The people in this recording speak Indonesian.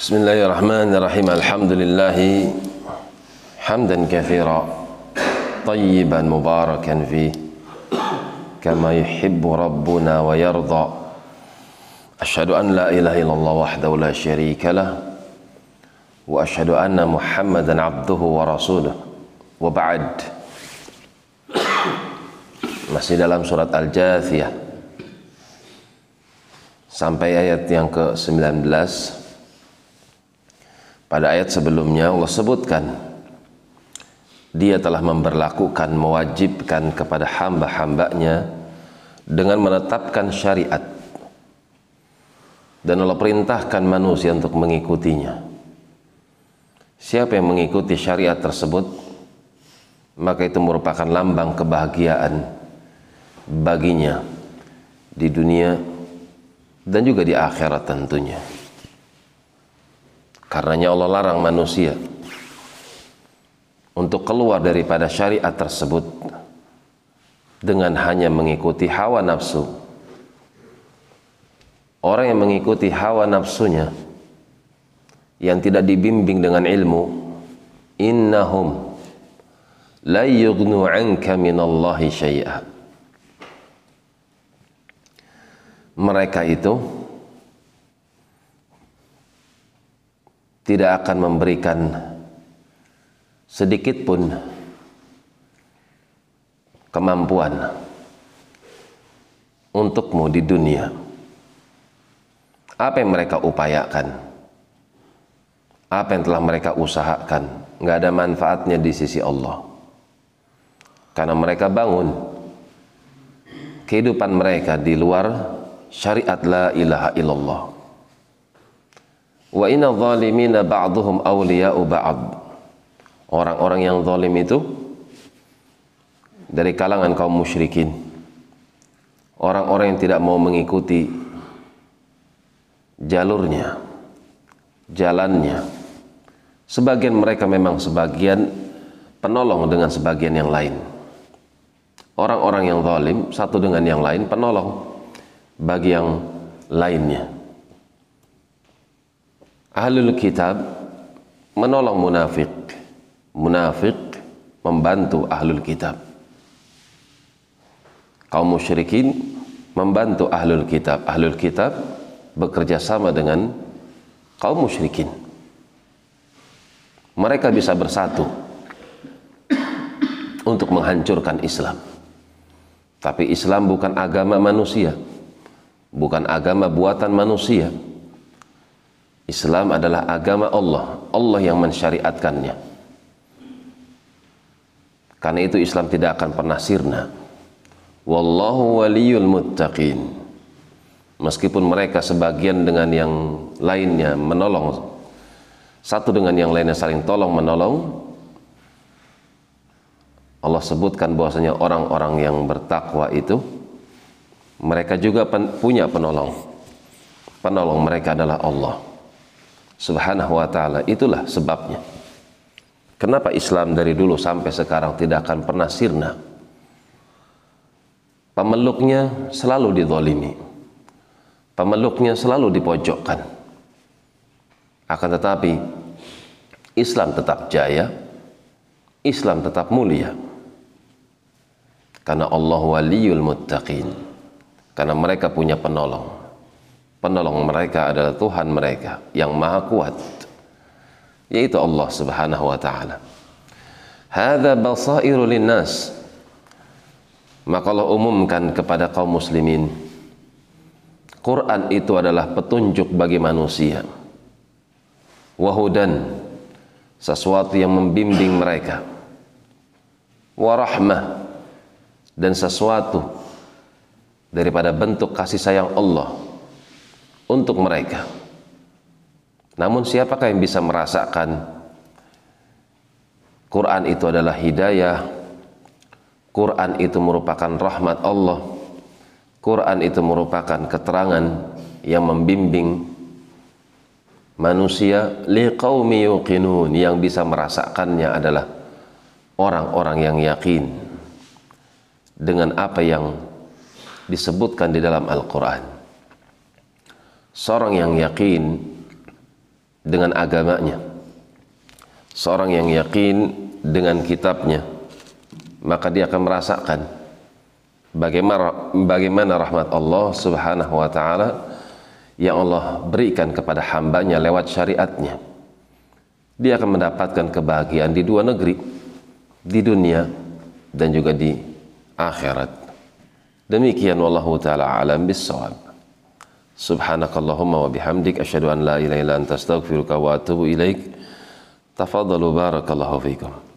بسم الله الرحمن الرحيم الحمد لله حمدا كثيرا طيبا مباركا فيه كما يحب ربنا ويرضى أشهد أن لا إله إلا الله وحده لا شريك له وأشهد أن محمدا عبده ورسوله وبعد masih dalam surat Al-Jathiyah. Sampai ayat yang ke-19. Pada ayat sebelumnya Allah sebutkan dia telah memberlakukan mewajibkan kepada hamba-hambanya dengan menetapkan syariat dan Allah perintahkan manusia untuk mengikutinya siapa yang mengikuti syariat tersebut maka itu merupakan lambang kebahagiaan baginya di dunia dan juga di akhirat tentunya. Karenanya Allah larang manusia untuk keluar daripada syariat tersebut dengan hanya mengikuti hawa nafsu. Orang yang mengikuti hawa nafsunya yang tidak dibimbing dengan ilmu, innahum la yughnu 'anka minallahi syai'a mereka itu tidak akan memberikan sedikit pun kemampuan untukmu di dunia. Apa yang mereka upayakan? Apa yang telah mereka usahakan? Nggak ada manfaatnya di sisi Allah. Karena mereka bangun kehidupan mereka di luar syariat la ilaha illallah wa inna zalimina ba'duhum awliya'u ba'd. Orang-orang yang zalim itu dari kalangan kaum musyrikin. Orang-orang yang tidak mau mengikuti jalurnya jalannya. Sebagian mereka memang sebagian penolong dengan sebagian yang lain. Orang-orang yang zalim satu dengan yang lain penolong bagi yang lainnya. Ahlul kitab menolong munafik. Munafik membantu ahlul kitab. Kaum musyrikin membantu ahlul kitab. Ahlul kitab bekerja sama dengan kaum musyrikin. Mereka bisa bersatu untuk menghancurkan Islam. Tapi Islam bukan agama manusia bukan agama buatan manusia. Islam adalah agama Allah, Allah yang mensyariatkannya. Karena itu Islam tidak akan pernah sirna. Wallahu waliyul muttaqin. Meskipun mereka sebagian dengan yang lainnya menolong satu dengan yang lainnya saling tolong menolong Allah sebutkan bahwasanya orang-orang yang bertakwa itu mereka juga pen, punya penolong. Penolong mereka adalah Allah. Subhanahu wa taala. Itulah sebabnya. Kenapa Islam dari dulu sampai sekarang tidak akan pernah sirna? Pemeluknya selalu didolimi. Pemeluknya selalu dipojokkan. Akan tetapi Islam tetap jaya. Islam tetap mulia. Karena Allah waliyul muttaqin karena mereka punya penolong. Penolong mereka adalah Tuhan mereka yang maha kuat, yaitu Allah Subhanahu wa taala. Hadza basairu linnas. Maka Allah umumkan kepada kaum muslimin Quran itu adalah petunjuk bagi manusia. Wahudan sesuatu yang membimbing mereka. Warahmah dan sesuatu daripada bentuk kasih sayang Allah untuk mereka. Namun siapakah yang bisa merasakan Quran itu adalah hidayah, Quran itu merupakan rahmat Allah, Quran itu merupakan keterangan yang membimbing manusia liqaumi yuqinun yang bisa merasakannya adalah orang-orang yang yakin dengan apa yang disebutkan di dalam Al-Quran. Seorang yang yakin dengan agamanya. Seorang yang yakin dengan kitabnya. Maka dia akan merasakan bagaimana bagaimana rahmat Allah Subhanahu wa taala yang Allah berikan kepada hambanya lewat syariatnya. Dia akan mendapatkan kebahagiaan di dua negeri di dunia dan juga di akhirat. Demikian wallahu taala alam bisawab subhanakallahumma wa bihamdik asyhadu an la ilaha illa anta astaghfiruka wa atubu ilaik. Tafadhalu barakallahu fikum